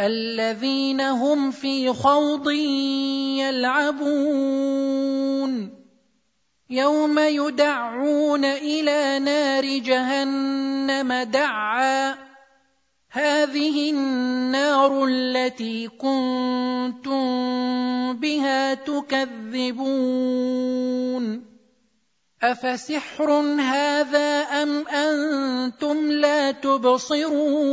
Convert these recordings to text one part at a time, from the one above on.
الذين هم في خوض يلعبون. يوم يدعون إلى نار جهنم دعا. هذه النار التي كنتم بها تكذبون. أفسحر هذا أم أنتم لا تبصرون؟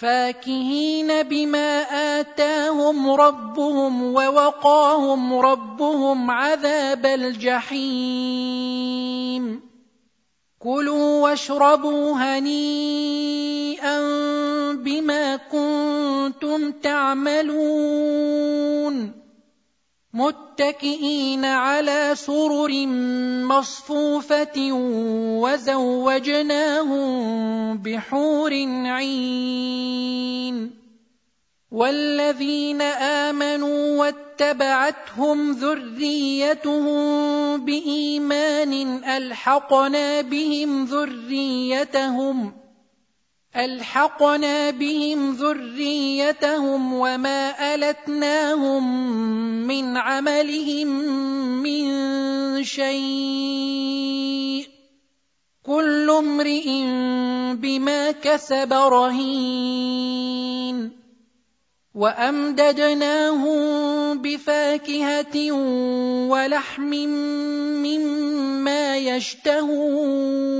فاكهين بما آتاهم ربهم ووقاهم ربهم عذاب الجحيم. كلوا واشربوا هنيئا بما كنتم تعملون. متكئين على سرر مصفوفه وزوجناهم بحور عين والذين امنوا واتبعتهم ذريتهم بايمان الحقنا بهم ذريتهم الحقنا بهم ذريتهم وما التناهم من عملهم من شيء كل امرئ بما كسب رهين وامددناهم بفاكهه ولحم مما يشتهون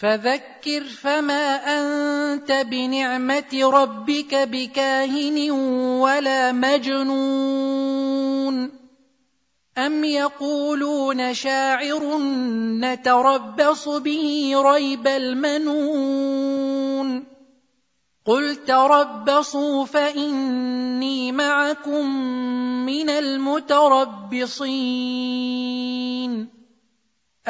فذكر فما أنت بنعمة ربك بكاهن ولا مجنون. أم يقولون شاعر نتربص به ريب المنون. قل تربصوا فإني معكم من المتربصين.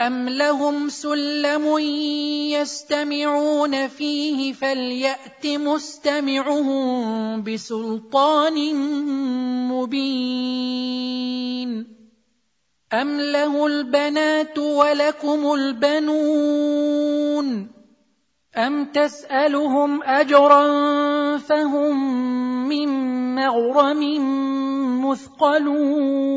أم لهم سلم يستمعون فيه فليأت مستمعهم بسلطان مبين أم له البنات ولكم البنون أم تسألهم أجرا فهم من مغرم مثقلون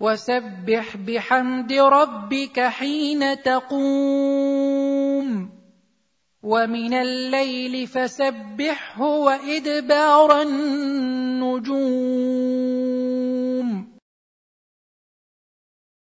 وسبح بحمد ربك حين تقوم. ومن الليل فسبحه وإدبار النجوم.